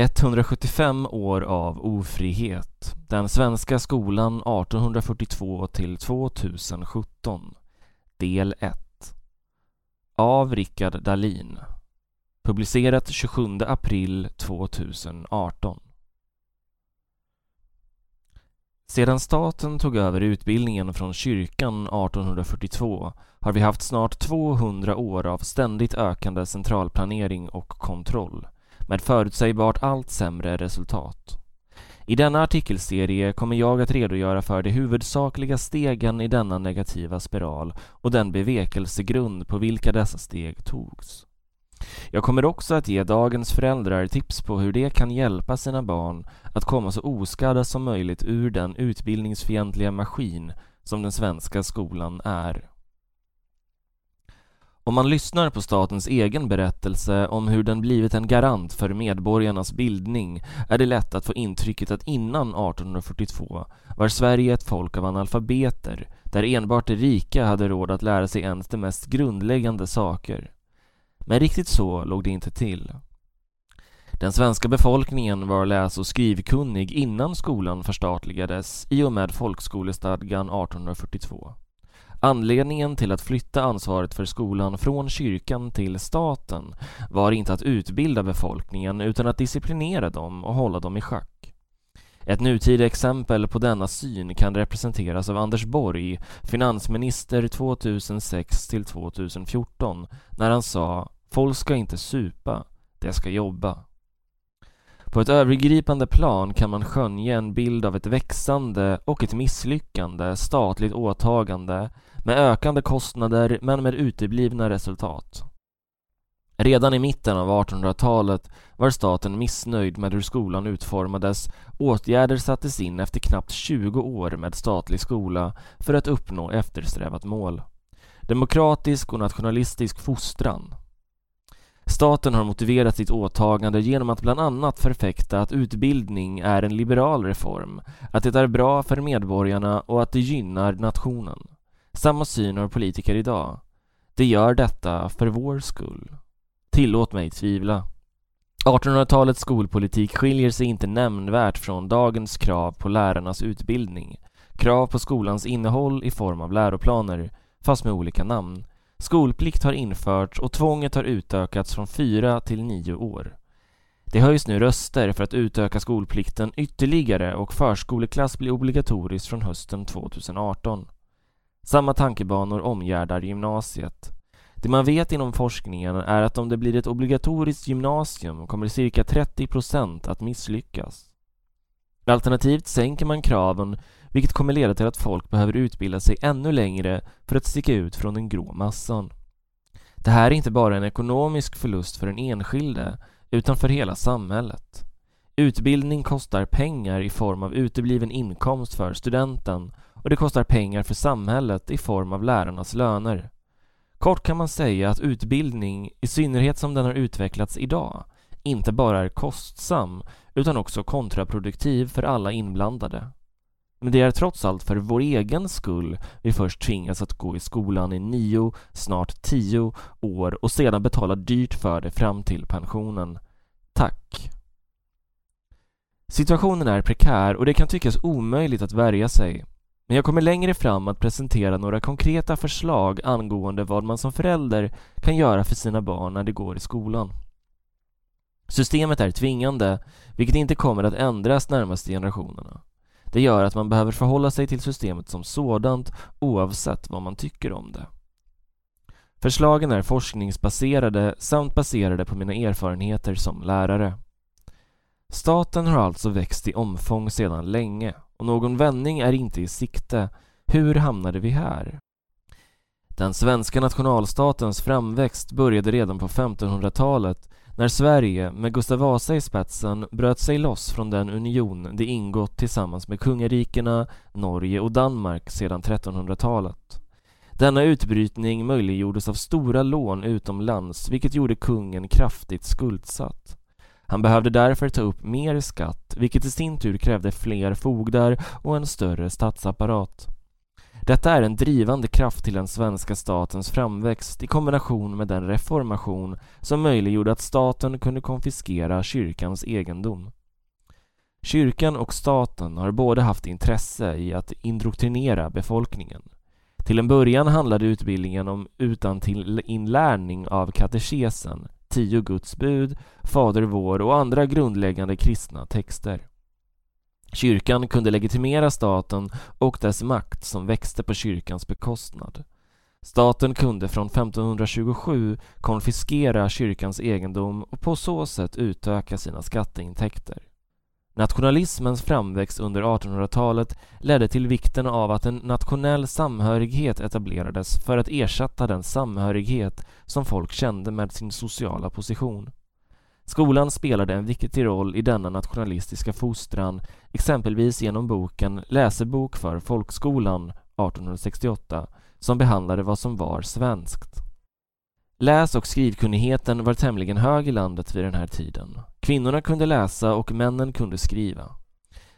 175 år av ofrihet. Den svenska skolan 1842 till 2017. Del 1. Av Rickard Dahlin. Publicerat 27 april 2018. Sedan staten tog över utbildningen från kyrkan 1842 har vi haft snart 200 år av ständigt ökande centralplanering och kontroll med förutsägbart allt sämre resultat. I denna artikelserie kommer jag att redogöra för de huvudsakliga stegen i denna negativa spiral och den bevekelsegrund på vilka dessa steg togs. Jag kommer också att ge dagens föräldrar tips på hur de kan hjälpa sina barn att komma så oskadda som möjligt ur den utbildningsfientliga maskin som den svenska skolan är. Om man lyssnar på statens egen berättelse om hur den blivit en garant för medborgarnas bildning är det lätt att få intrycket att innan 1842 var Sverige ett folk av analfabeter där enbart de rika hade råd att lära sig ens de mest grundläggande saker. Men riktigt så låg det inte till. Den svenska befolkningen var läs och skrivkunnig innan skolan förstatligades i och med folkskolestadgan 1842. Anledningen till att flytta ansvaret för skolan från kyrkan till staten var inte att utbilda befolkningen utan att disciplinera dem och hålla dem i schack. Ett nutida exempel på denna syn kan representeras av Anders Borg, finansminister 2006 till 2014, när han sa ”Folk ska inte supa, de ska jobba”. På ett övergripande plan kan man skönja en bild av ett växande och ett misslyckande statligt åtagande med ökande kostnader men med uteblivna resultat. Redan i mitten av 1800-talet var staten missnöjd med hur skolan utformades. Åtgärder sattes in efter knappt 20 år med statlig skola för att uppnå eftersträvat mål. Demokratisk och nationalistisk fostran. Staten har motiverat sitt åtagande genom att bland annat förfäkta att utbildning är en liberal reform, att det är bra för medborgarna och att det gynnar nationen. Samma syn har politiker idag. De gör detta för vår skull. Tillåt mig tvivla. 1800-talets skolpolitik skiljer sig inte nämnvärt från dagens krav på lärarnas utbildning. Krav på skolans innehåll i form av läroplaner, fast med olika namn. Skolplikt har införts och tvånget har utökats från fyra till nio år. Det höjs nu röster för att utöka skolplikten ytterligare och förskoleklass blir obligatoriskt från hösten 2018. Samma tankebanor omgärdar gymnasiet. Det man vet inom forskningen är att om det blir ett obligatoriskt gymnasium kommer cirka 30% att misslyckas. Alternativt sänker man kraven vilket kommer leda till att folk behöver utbilda sig ännu längre för att sticka ut från den grå massan. Det här är inte bara en ekonomisk förlust för den enskilde utan för hela samhället. Utbildning kostar pengar i form av utebliven inkomst för studenten och det kostar pengar för samhället i form av lärarnas löner. Kort kan man säga att utbildning, i synnerhet som den har utvecklats idag, inte bara är kostsam utan också kontraproduktiv för alla inblandade. Men det är trots allt för vår egen skull vi först tvingas att gå i skolan i nio, snart tio år och sedan betala dyrt för det fram till pensionen. Tack! Situationen är prekär och det kan tyckas omöjligt att värja sig. Men jag kommer längre fram att presentera några konkreta förslag angående vad man som förälder kan göra för sina barn när de går i skolan. Systemet är tvingande, vilket inte kommer att ändras närmaste generationerna. Det gör att man behöver förhålla sig till systemet som sådant oavsett vad man tycker om det. Förslagen är forskningsbaserade samt baserade på mina erfarenheter som lärare. Staten har alltså växt i omfång sedan länge och någon vändning är inte i sikte. Hur hamnade vi här? Den svenska nationalstatens framväxt började redan på 1500-talet när Sverige med Gustav Vasa i spetsen bröt sig loss från den union det ingått tillsammans med kungarikena Norge och Danmark sedan 1300-talet. Denna utbrytning möjliggjordes av stora lån utomlands vilket gjorde kungen kraftigt skuldsatt. Han behövde därför ta upp mer skatt, vilket i sin tur krävde fler fogdar och en större statsapparat. Detta är en drivande kraft till den svenska statens framväxt i kombination med den reformation som möjliggjorde att staten kunde konfiskera kyrkans egendom. Kyrkan och staten har båda haft intresse i att indoktrinera befolkningen. Till en början handlade utbildningen om utantillinlärning av katekesen, tio Guds bud, Fader vår och andra grundläggande kristna texter. Kyrkan kunde legitimera staten och dess makt som växte på kyrkans bekostnad. Staten kunde från 1527 konfiskera kyrkans egendom och på så sätt utöka sina skatteintäkter. Nationalismens framväxt under 1800-talet ledde till vikten av att en nationell samhörighet etablerades för att ersätta den samhörighet som folk kände med sin sociala position. Skolan spelade en viktig roll i denna nationalistiska fostran, exempelvis genom boken Läsebok för folkskolan 1868, som behandlade vad som var svenskt. Läs och skrivkunnigheten var tämligen hög i landet vid den här tiden. Kvinnorna kunde läsa och männen kunde skriva.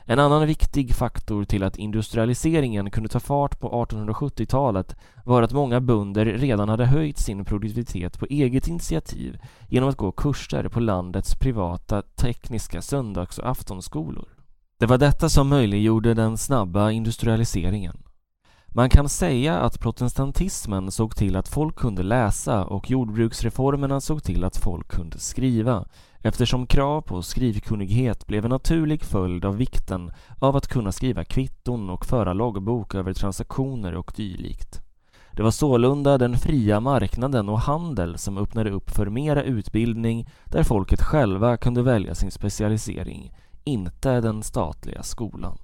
En annan viktig faktor till att industrialiseringen kunde ta fart på 1870-talet var att många bönder redan hade höjt sin produktivitet på eget initiativ genom att gå kurser på landets privata tekniska söndags och aftonskolor. Det var detta som möjliggjorde den snabba industrialiseringen. Man kan säga att protestantismen såg till att folk kunde läsa och jordbruksreformerna såg till att folk kunde skriva eftersom krav på skrivkunnighet blev en naturlig följd av vikten av att kunna skriva kvitton och föra loggbok över transaktioner och dylikt. Det var sålunda den fria marknaden och handel som öppnade upp för mera utbildning där folket själva kunde välja sin specialisering, inte den statliga skolan.